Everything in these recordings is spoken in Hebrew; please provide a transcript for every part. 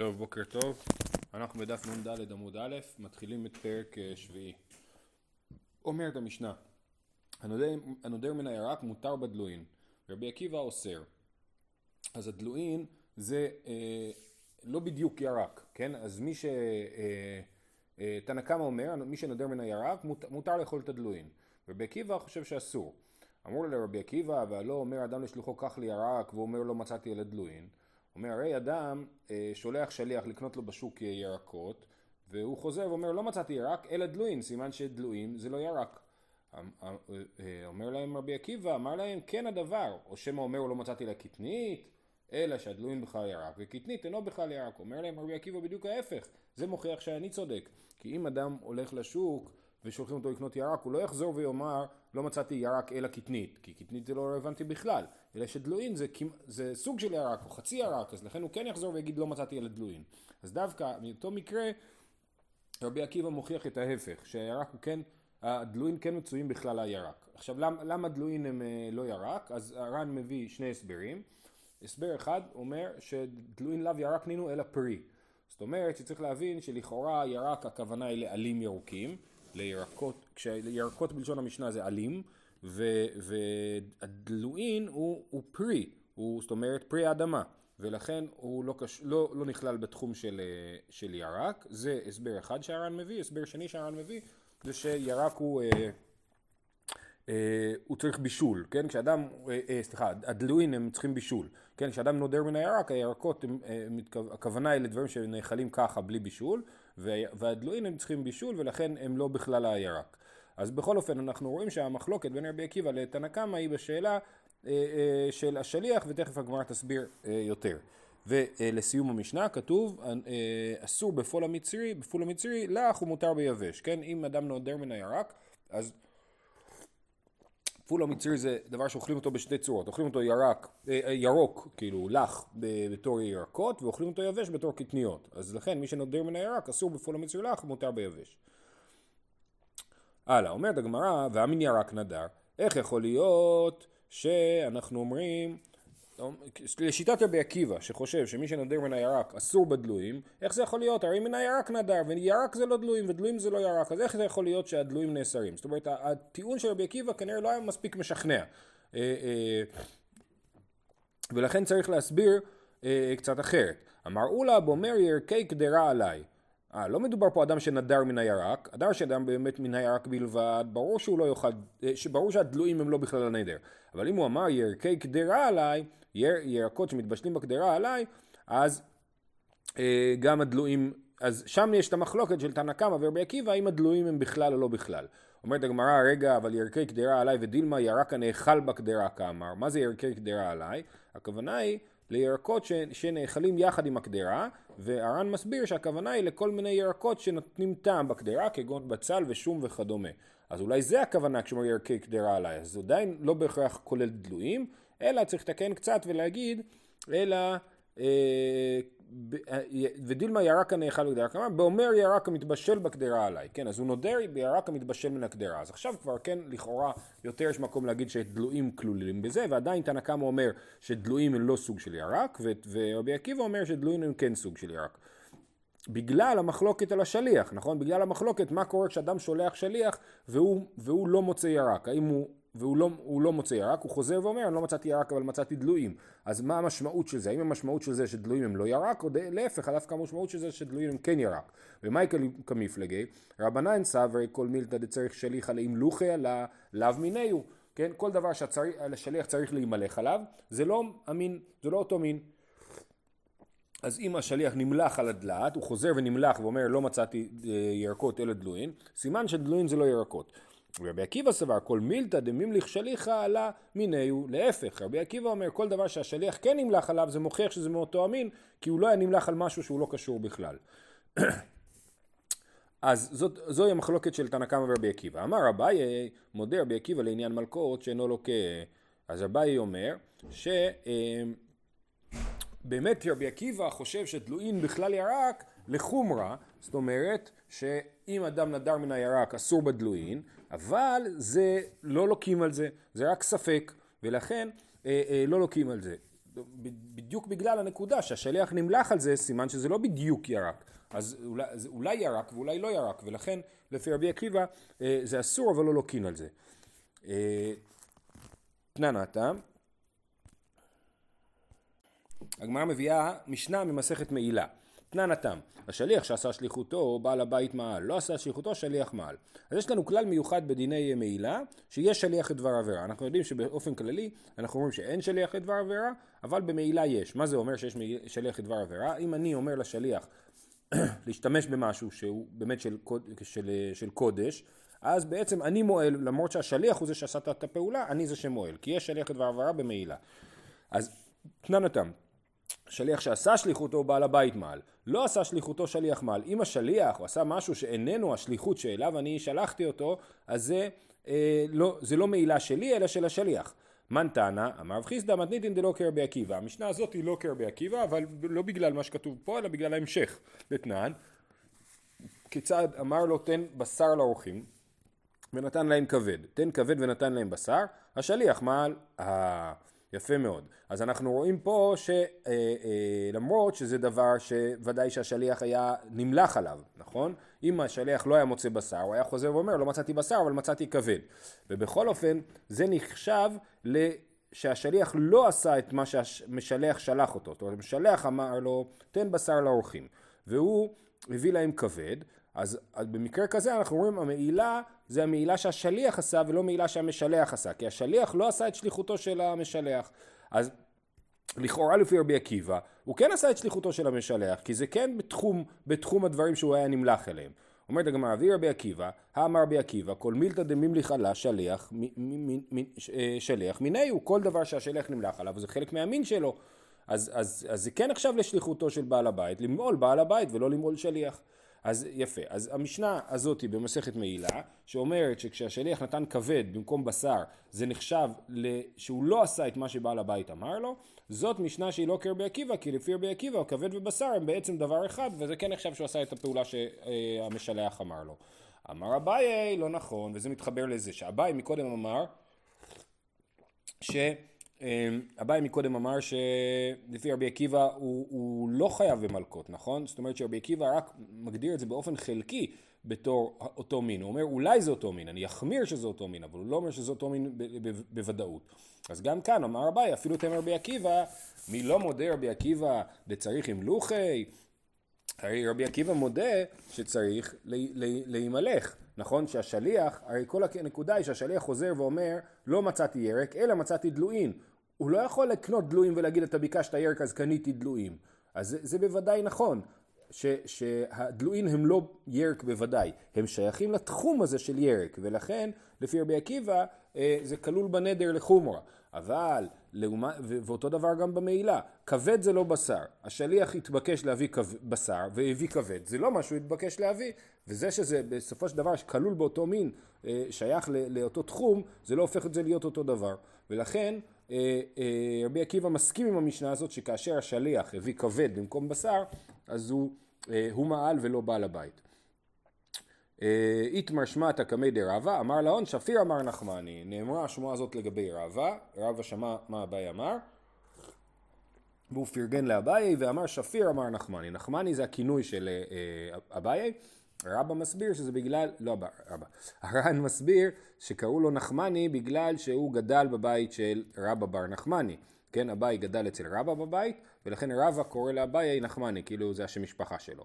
טוב, בוקר טוב. אנחנו בדף נ"ד עמוד א', מתחילים את פרק אה, שביעי. אומרת המשנה, הנודר, הנודר מן הירק מותר בדלוין, רבי עקיבא אוסר. אז הדלוין זה אה, לא בדיוק ירק, כן? אז מי ש... אה, אה, תנא קמא אומר, מי שנודר מן הירק מותר, לאכול את הדלוין. רבי עקיבא חושב שאסור. אמרו לרבי עקיבא, והלא אומר אדם לשלוחו קח לי ירק, והוא אומר לא מצאתי אלא דלוין. אומר, הרי אדם אה, שולח שליח לקנות לו בשוק ירקות, והוא חוזר ואומר, לא מצאתי ירק, אלא דלויים, סימן שדלויים זה לא ירק. אמ, אמ, אה, אומר להם רבי עקיבא, אמר להם, כן הדבר, או שמא אומר, לא מצאתי לה קטנית, אלא שהדלויים בכלל ירק, וקטנית אינו בכלל ירק. אומר להם רבי עקיבא בדיוק ההפך, זה מוכיח שאני צודק. כי אם אדם הולך לשוק ושולחים אותו לקנות ירק, הוא לא יחזור ויאמר, לא מצאתי ירק אלא קטנית, כי קטנית זה לא רלוונטי בכלל, אלא שדלויים זה, זה סוג של ירק או חצי ירק, אז לכן הוא כן יחזור ויגיד לא מצאתי אלא דלויים. אז דווקא מאותו מקרה רבי עקיבא מוכיח את ההפך, שהירק הוא כן, הדלויים כן מצויים בכלל הירק. עכשיו למה, למה דלויים הם אה, לא ירק? אז הר"ן מביא שני הסברים. הסבר אחד אומר שדלויים לאו ירק נינו אלא פרי. זאת אומרת שצריך להבין שלכאורה ירק הכוונה היא לעלים ירוקים, לירקות, כשירקות בלשון המשנה זה עלים, והדלוין הוא, הוא פרי, הוא זאת אומרת פרי האדמה, ולכן הוא לא, קש, לא, לא נכלל בתחום של, של ירק, זה הסבר אחד שהר"ן מביא, הסבר שני שהר"ן מביא זה שירק הוא, אה, אה, הוא צריך בישול, כן? כשאדם, אה, אה, סליחה, הדלוין הם צריכים בישול, כן? כשאדם נודר מן הירק, הירקות, הם, הם, הכוונה היא לדברים שנאכלים ככה בלי בישול, והדלויים הם צריכים בישול ולכן הם לא בכלל הירק. אז בכל אופן אנחנו רואים שהמחלוקת בין רבי עקיבא לתנא קמא היא בשאלה אה, אה, של השליח ותכף הגמרא תסביר אה, יותר. ולסיום המשנה כתוב אסור בפול המצרי, בפול המצרי לח ומותר ביבש, כן? אם אדם נודר מן הירק אז פול המצרי זה דבר שאוכלים אותו בשתי צורות, אוכלים אותו ירק, אה, אה, ירוק, כאילו לח בתור ירקות, ואוכלים אותו יבש בתור קטניות. אז לכן מי שנודר מן הירק אסור בפול המצרי לח, מותר ביבש. הלאה, אומרת הגמרא, והמין ירק נדר, איך יכול להיות שאנחנו אומרים לשיטת רבי עקיבא שחושב שמי שנודר מן הירק אסור בדלויים איך זה יכול להיות? הרי מן הירק נדר וירק זה לא דלויים ודלויים זה לא ירק אז איך זה יכול להיות שהדלויים נאסרים? זאת אומרת הטיעון של רבי עקיבא כנראה לא היה מספיק משכנע אה, אה, ולכן צריך להסביר אה, קצת אחרת אמר אולה בומר ירקי קדרה עליי אה, לא מדובר פה אדם שנדר מן הירק, אדם שנדר באמת מן הירק בלבד, ברור שהוא לא יאכל, ברור שהדלויים הם לא בכלל הנדר. אבל אם הוא אמר ירקי קדרה עליי, יר, ירקות שמתבשלים בקדרה עליי, אז אה, גם הדלויים, אז שם יש את המחלוקת של תנא קמא ורבי עקיבא, האם הדלויים הם בכלל או לא בכלל. אומרת הגמרא, רגע, אבל ירקי קדרה עליי ודילמה ירק הנאכל בקדרה כאמר. מה זה ירקי קדרה עליי? הכוונה היא לירקות ש, שנאכלים יחד עם הקדרה, והר"ן מסביר שהכוונה היא לכל מיני ירקות שנותנים טעם בקדרה, כגון בצל ושום וכדומה. אז אולי זה הכוונה כשאומר ירקי קדרה עליי, אז זה עדיין לא בהכרח כולל דלויים, אלא צריך לתקן קצת ולהגיד, אלא אה, ודילמה ירק הנאכל בקדרה, כלומר באומר ירק המתבשל בקדרה עליי, כן, אז הוא נודר בירק המתבשל מן הקדרה, אז עכשיו כבר כן לכאורה יותר יש מקום להגיד שדלויים כלולים בזה, ועדיין תנא קמא אומר שדלויים הם לא סוג של ירק, ורבי עקיבא אומר שדלויים הם כן סוג של ירק. בגלל המחלוקת על השליח, נכון? בגלל המחלוקת מה קורה כשאדם שולח שליח והוא, והוא לא מוצא ירק, האם הוא והוא לא, לא מוצא ירק, הוא חוזר ואומר, אני לא מצאתי ירק אבל מצאתי דלויים. אז מה המשמעות של זה? האם המשמעות של זה שדלויים הם לא ירק, או להפך, דווקא המשמעות של זה שדלויים הם כן ירק. ומאי כמפלגי? רבנן סברי כל מילתא דצריך שליחא לאמלוכי עלה, לאו מיניהו. כן? כל דבר שהשליח צריך להימלך עליו, זה לא המין, זה לא אותו מין. אז אם השליח נמלח על הדלת, הוא חוזר ונמלח ואומר לא מצאתי אה, ירקות אלא דלויים, סימן שדלויים זה לא ירקות. רבי עקיבא סבר כל מילתא דמימליך שליחה עלה מיניהו להפך. רבי עקיבא אומר כל דבר שהשליח כן נמלח עליו זה מוכיח שזה מאותו המין כי הוא לא היה נמלח על משהו שהוא לא קשור בכלל. אז זאת, זוהי המחלוקת של תנא קמא ורבי עקיבא. אמר אביי מודה רבי עקיבא לעניין מלכות שאינו לוקה. אז אביי אומר שבאמת אה, רבי עקיבא חושב שדלוין בכלל ירק לחומרה זאת אומרת שאם אדם נדר מן הירק אסור בדלוין אבל זה לא לוקים על זה, זה רק ספק, ולכן אה, אה, לא לוקים על זה. בדיוק בגלל הנקודה שהשליח נמלח על זה, סימן שזה לא בדיוק ירק. אז אולי, אולי ירק ואולי לא ירק, ולכן לפי רבי עקיבא אה, זה אסור אבל לא לוקין על זה. אה, תננתה, הגמרא מביאה משנה ממסכת מעילה. תנן התם, השליח שעשה שליחותו, בעל הבית מעל, לא עשה שליחותו, שליח מעל. אז יש לנו כלל מיוחד בדיני מעילה, שיש שליח לדבר עבירה. אנחנו יודעים שבאופן כללי, אנחנו אומרים שאין שליח לדבר עבירה, אבל במעילה יש. מה זה אומר שיש שליח לדבר עבירה? אם אני אומר לשליח להשתמש במשהו שהוא באמת של, של, של קודש, אז בעצם אני מועל, למרות שהשליח הוא זה שעשה את הפעולה, אני זה שמועל, כי יש שליח לדבר עבירה במעילה. אז תנן התם, שליח שעשה שליחותו בעל הבית מעל, לא עשה שליחותו שליח מעל. אם השליח הוא עשה משהו שאיננו השליחות שאליו אני שלחתי אותו, אז זה, אה, לא, זה לא מעילה שלי אלא של השליח. מן תנא, אמר רב חיסדא מתניתין דלא כרבי עקיבא. המשנה הזאת היא לא כרבי עקיבא, אבל לא בגלל מה שכתוב פה, אלא בגלל ההמשך. לתנן, כיצד אמר לו תן בשר לאורחים, ונתן להם כבד. תן כבד ונתן להם בשר, השליח מעל... יפה מאוד. אז אנחנו רואים פה שלמרות אה, אה, שזה דבר שוודאי שהשליח היה נמלח עליו, נכון? אם השליח לא היה מוצא בשר, הוא היה חוזר ואומר לא מצאתי בשר אבל מצאתי כבד. ובכל אופן זה נחשב ל... שהשליח לא עשה את מה שהמשלח שלח אותו. זאת אומרת, המשלח אמר לו, תן בשר לאורחים. והוא הביא להם כבד, אז, אז במקרה כזה אנחנו רואים המעילה זה המעילה שהשליח עשה ולא מעילה שהמשלח עשה, כי השליח לא עשה את שליחותו של המשלח. אז לכאורה לפי רבי עקיבא, הוא כן עשה את שליחותו של המשלח, כי זה כן בתחום, בתחום הדברים שהוא היה נמלח אליהם. אומרת הגמרא, אבי רבי עקיבא, האמר רבי עקיבא, כל מילתא דמימליך עלה שליח, אה, שליח מיני הוא, כל דבר שהשליח נמלח עליו, זה חלק מהמין שלו. אז, אז, אז זה כן נחשב לשליחותו של בעל הבית, למעול בעל הבית ולא למעול שליח. אז יפה, אז המשנה הזאת היא במסכת מעילה, שאומרת שכשהשליח נתן כבד במקום בשר, זה נחשב שהוא לא עשה את מה שבעל הבית אמר לו, זאת משנה שהיא לא כרבי עקיבא, כי לפי רבי עקיבא כבד ובשר הם בעצם דבר אחד, וזה כן נחשב שהוא עשה את הפעולה שהמשלח אמר לו. אמר אביי, לא נכון, וזה מתחבר לזה, שאביי מקודם אמר, ש... אמ, אביי מקודם אמר שלפי רבי עקיבא הוא, הוא לא חייב במלקות, נכון? זאת אומרת שרבי עקיבא רק מגדיר את זה באופן חלקי בתור אותו מין. הוא אומר אולי זה אותו מין, אני אחמיר שזה אותו מין, אבל הוא לא אומר שזה אותו מין בוודאות. אז גם כאן אמר אביי, אפילו תמר רבי עקיבא, מי לא מודה רבי עקיבא דצריך לוחי? הרי רבי עקיבא מודה שצריך להימלך. נכון שהשליח, הרי כל הנקודה היא שהשליח חוזר ואומר לא מצאתי ירק אלא מצאתי דלויים. הוא לא יכול לקנות דלויים ולהגיד אתה ביקשת ירק אז קניתי דלויים. אז זה, זה בוודאי נכון, ש, שהדלויים הם לא ירק בוודאי, הם שייכים לתחום הזה של ירק, ולכן לפי רבי עקיבא אה, זה כלול בנדר לחומרה. אבל, לעומת, ואותו דבר גם במעילה, כבד זה לא בשר. השליח התבקש להביא כב, בשר והביא כבד, זה לא מה שהוא התבקש להביא, וזה שזה בסופו של דבר כלול באותו מין, אה, שייך לאותו תחום, זה לא הופך את זה להיות אותו דבר. ולכן רבי עקיבא מסכים עם המשנה הזאת שכאשר השליח הביא כבד במקום בשר, אז הוא, אה, הוא מעל ולא בעל הבית. איתמר שמעתא קמי דרבה, אמר להון שפיר אמר נחמני. נאמרה השמועה הזאת לגבי רבה, רבה שמע מה אביי אמר, והוא פרגן לאביי ואמר שפיר אמר נחמני. נחמני זה הכינוי של אביי. רבא מסביר שזה בגלל, לא רבא, הר"ן מסביר שקראו לו נחמני בגלל שהוא גדל בבית של רבא בר נחמני. כן, אביי גדל אצל רבא בבית, ולכן רבא קורא לאביי נחמני, כאילו זה השם משפחה שלו.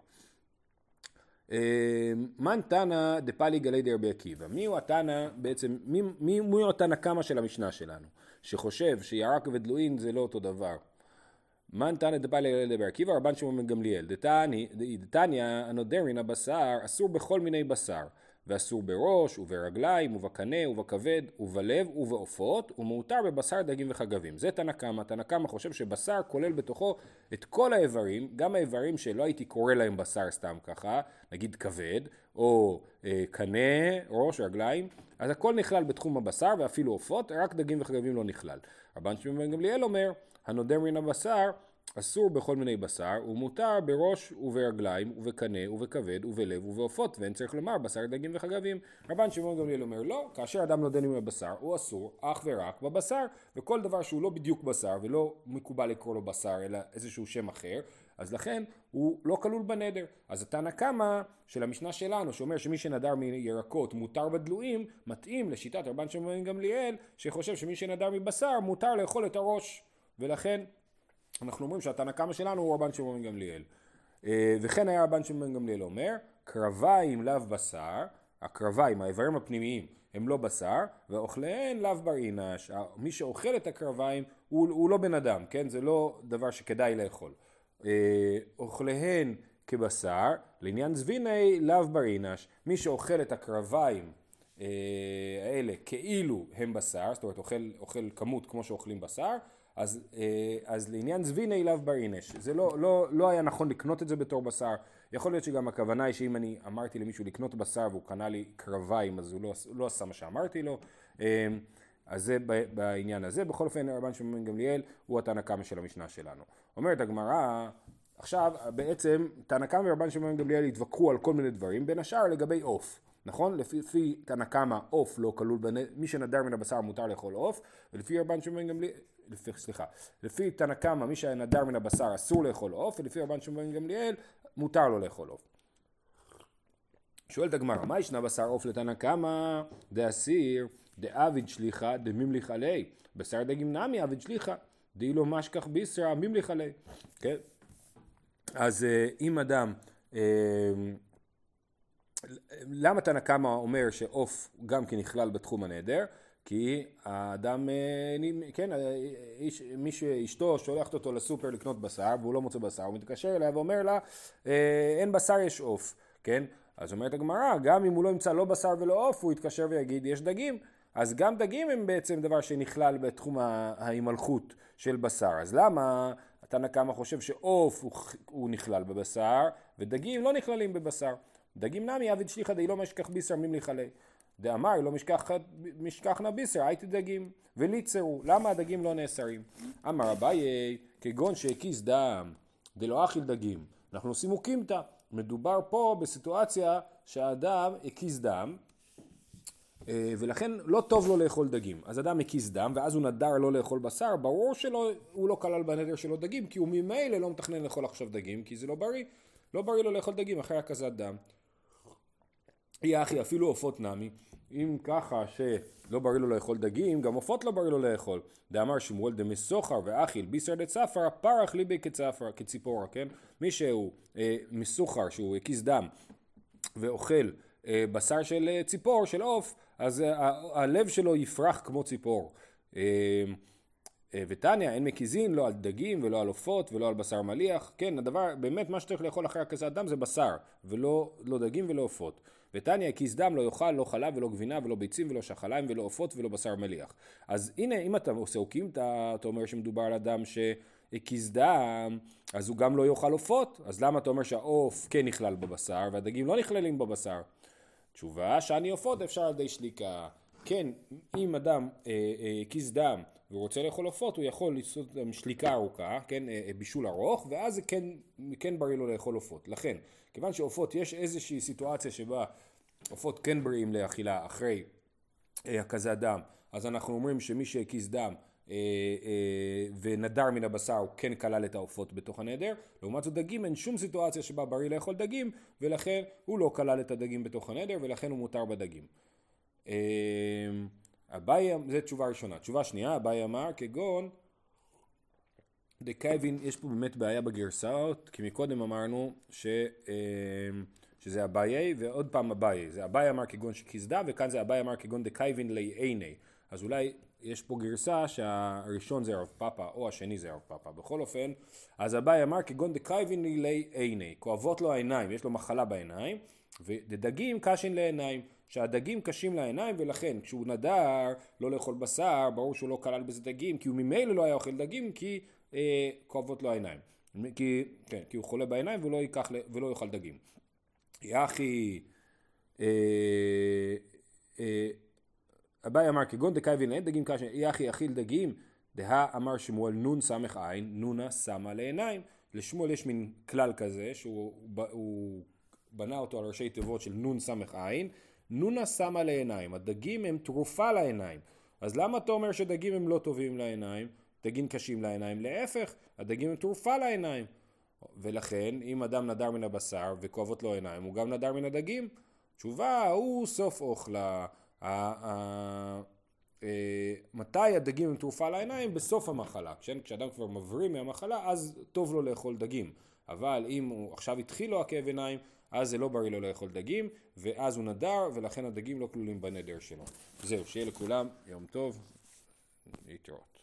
אה, מן תנא דפלי גלי דרבי עקיבא. מי הוא התנא בעצם, מי, מי, מי הוא התנא קמא של המשנה שלנו? שחושב שירק ודלוין זה לא אותו דבר. מן תנא דפאלי לדבר? עקיבא רבן שמעון בן גמליאל דתניא הנודרין הבשר אסור בכל מיני בשר. ואסור בראש וברגליים ובקנה ובכבד ובלב ובעופות ומותר בבשר דגים וחגבים. זה תנא קמא, תנא קמא חושב שבשר כולל בתוכו את כל האיברים גם האיברים שלא הייתי קורא להם בשר סתם ככה נגיד כבד או אה, קנה ראש רגליים אז הכל נכלל בתחום הבשר ואפילו עופות רק דגים וחגבים לא נכלל רבן שמעון בן גמליאל אומר הנודר מן הבשר אסור בכל מיני בשר, ומותר בראש וברגליים, ובקנה, ובכבד, ובלב, ובעופות, ואין צריך לומר בשר דגים וחגבים. רבן שמעון גמליאל אומר לא, כאשר אדם נודד עם הבשר, הוא אסור אך ורק בבשר, וכל דבר שהוא לא בדיוק בשר, ולא מקובל לקרוא לו בשר, אלא איזשהו שם אחר, אז לכן הוא לא כלול בנדר. אז התנא קמא של המשנה שלנו, שאומר שמי שנדר מירקות מותר בדלויים, מתאים לשיטת רבן שמעון גמליאל, שחושב שמי שנדר מבשר מותר לאכול את הראש. ולכן אנחנו אומרים שהתנא קמא שלנו הוא רבן שמעון גמליאל. אה, וכן היה רבן שמעון גמליאל אומר, קרביים לאו בשר, הקרביים, האיברים הפנימיים, הם לא בשר, ואוכליהן לאו בר אינש. מי שאוכל את הקרביים הוא, הוא לא בן אדם, כן? זה לא דבר שכדאי לאכול. אה, אוכליהן כבשר, לעניין זביני לאו בר אינש. מי שאוכל את הקרביים אה, האלה כאילו הם בשר, זאת אומרת אוכל, אוכל כמות כמו שאוכלים בשר, אז, אה, אז לעניין זביני לאו בר אינש, זה לא, לא, לא היה נכון לקנות את זה בתור בשר, יכול להיות שגם הכוונה היא שאם אני אמרתי למישהו לקנות בשר והוא קנה לי קרביים אז הוא לא, לא עשה מה שאמרתי לו, אה, אז זה בעניין הזה, בכל אופן רבן שמעון גמליאל הוא התנא קמא של המשנה שלנו. אומרת הגמרא, עכשיו בעצם תנא קמא ורבן שמעון גמליאל התווכחו על כל מיני דברים, בין השאר לגבי עוף. נכון? לפי תנא קמא עוף לא כלול, מי שנדר מן הבשר מותר לאכול עוף, ולפי רבן שמעון גמליאל, לפי, סליחה, לפי תנא קמא מי שנדר מן הבשר אסור לאכול עוף, ולפי רבן שמעון גמליאל מותר לו לאכול עוף. שואלת הגמרא, מה ישנה בשר עוף לתנא קמא דאסיר דאביד שליחה דמימליך עלי, בשר דגים נמי אביד שליחה, דאילו משכח ביסרא מימליך עלי, כן? אז אה, אם אדם אה, למה תנא קמא אומר שעוף גם כן נכלל בתחום הנדר? כי האדם, אה, כן, איש, מי שאשתו שולחת אותו לסופר לקנות בשר והוא לא מוצא בשר, הוא מתקשר אליה ואומר לה, אין בשר יש עוף, כן? אז אומרת הגמרא, גם אם הוא לא ימצא לא בשר ולא עוף, הוא יתקשר ויגיד יש דגים. אז גם דגים הם בעצם דבר שנכלל בתחום ההימלכות של בשר. אז למה התנא קמא חושב שעוף הוא, הוא נכלל בבשר ודגים לא נכללים בבשר? דגים נמי עביד שליחא די לא משכח בישר ממליך עלי. דאמר לא משכחנה בישר הייתי דגים וליצרו למה הדגים לא נאסרים? אמר אביי כגון שהקיס דם דלא אכיל דגים אנחנו עושים אוקימתא מדובר פה בסיטואציה שהאדם הקיס דם ולכן לא טוב לו לאכול דגים. אז אדם הקיס דם ואז הוא נדר לא לאכול בשר, ברור שהוא לא כלל בנדר שלו דגים כי הוא ממילא לא מתכנן לאכול עכשיו דגים כי זה לא בריא, לא בריא לו לאכול דגים אחרי הקזת דם. יחי אפילו עופות נמי, אם ככה שלא בריא לו לאכול דגים, גם עופות לא בריא לו לאכול. דאמר שמואל דמסוחר ואכיל בישר דצפר, פרח ליבי כצפר, כציפורה, כן? מי שהוא אה, מסוחר, שהוא הקיס דם, ואוכל אה, בשר של אה, ציפור, של עוף, אז אה, הלב שלו יפרח כמו ציפור. אה, אה, ותניא, אין מקיזין לא על דגים ולא על עופות ולא על בשר מליח. כן, הדבר, באמת מה שצריך לאכול אחרי הקזת דם זה בשר, ולא לא דגים ולא עופות. ותניא כיס דם לא יאכל לא חלב ולא גבינה ולא ביצים ולא שחליים ולא עופות ולא בשר מליח. אז הנה אם אתה עושה אוקימתא, אתה אומר שמדובר על אדם שהקיס דם, אז הוא גם לא יאכל עופות, אז למה אתה אומר שהעוף כן נכלל בבשר והדגים לא נכללים בבשר? תשובה שאני עופות אפשר על ידי שליקה. כן, אם אדם הקיס אה, אה, דם והוא רוצה לאכול עופות, הוא יכול לעשות שליקה ארוכה, כן, אה, בישול ארוך, ואז זה כן, כן בריא לו לאכול עופות. לכן, כיוון שעופות, יש איזושהי סיטואציה שבה עופות כן בריאים לאכילה אחרי אה, הקזת דם, אז אנחנו אומרים שמי שהקיס דם אה, אה, ונדר מן הבשר הוא כן כלל את העופות בתוך הנדר, לעומת זאת דגים אין שום סיטואציה שבה בריא לאכול דגים ולכן הוא לא כלל את הדגים בתוך הנדר ולכן הוא מותר בדגים. אה, אביי, זו תשובה ראשונה. תשובה שנייה, אביי אמר כגון דכייבין, יש פה באמת בעיה בגרסאות, כי מקודם אמרנו ש, אה, שזה אביי ועוד פעם אביי. זה אביי אמר כגון שהקיז דם וכאן זה אביי אמר כגון דכייבין לי עיני. אז אולי יש פה גרסה שהראשון זה הרב פאפה או השני זה הרב פאפה. בכל אופן, אז אביי אמר כגון דכייבין לי עיני. כואבות לו העיניים, יש לו מחלה בעיניים, ודגים קשין לעיניים. שהדגים קשים לעיניים ולכן כשהוא נדר לא לאכול בשר, ברור שהוא לא כלל בזה דגים, כי הוא ממילא לא היה אוכל דגים כי אה, כואבות לו העיניים. כי, כן, כי הוא חולה בעיניים ולא, ייקח, ולא יאכל דגים. יחי, אה, אה, אביי אמר כגון דקאי ואין דגים קשים, יחי אכיל דגים דהה אמר שמואל נון סמך עין, נונה שמה לעיניים. לשמואל יש מין כלל כזה, שהוא הוא בנה אותו על ראשי תיבות של נון סמך עין, נונה שמה לעיניים. הדגים הם תרופה לעיניים. אז למה אתה אומר שדגים הם לא טובים לעיניים? דגים קשים לעיניים? להפך, הדגים הם תרופה לעיניים. ולכן, אם אדם נדר מן הבשר וכואבות לו עיניים, הוא גם נדר מן הדגים. תשובה, הוא סוף אוכלה. אה, מתי הדגים הם תרופה לעיניים? בסוף המחלה. כשאדם כבר מבריא מהמחלה, אז טוב לו לאכול דגים. אבל אם הוא עכשיו התחיל לו עקב עיניים, אז זה לא בריא לו לאכול דגים, ואז הוא נדר, ולכן הדגים לא כלולים בנדר שלו. זהו, שיהיה לכולם יום טוב, להתראות.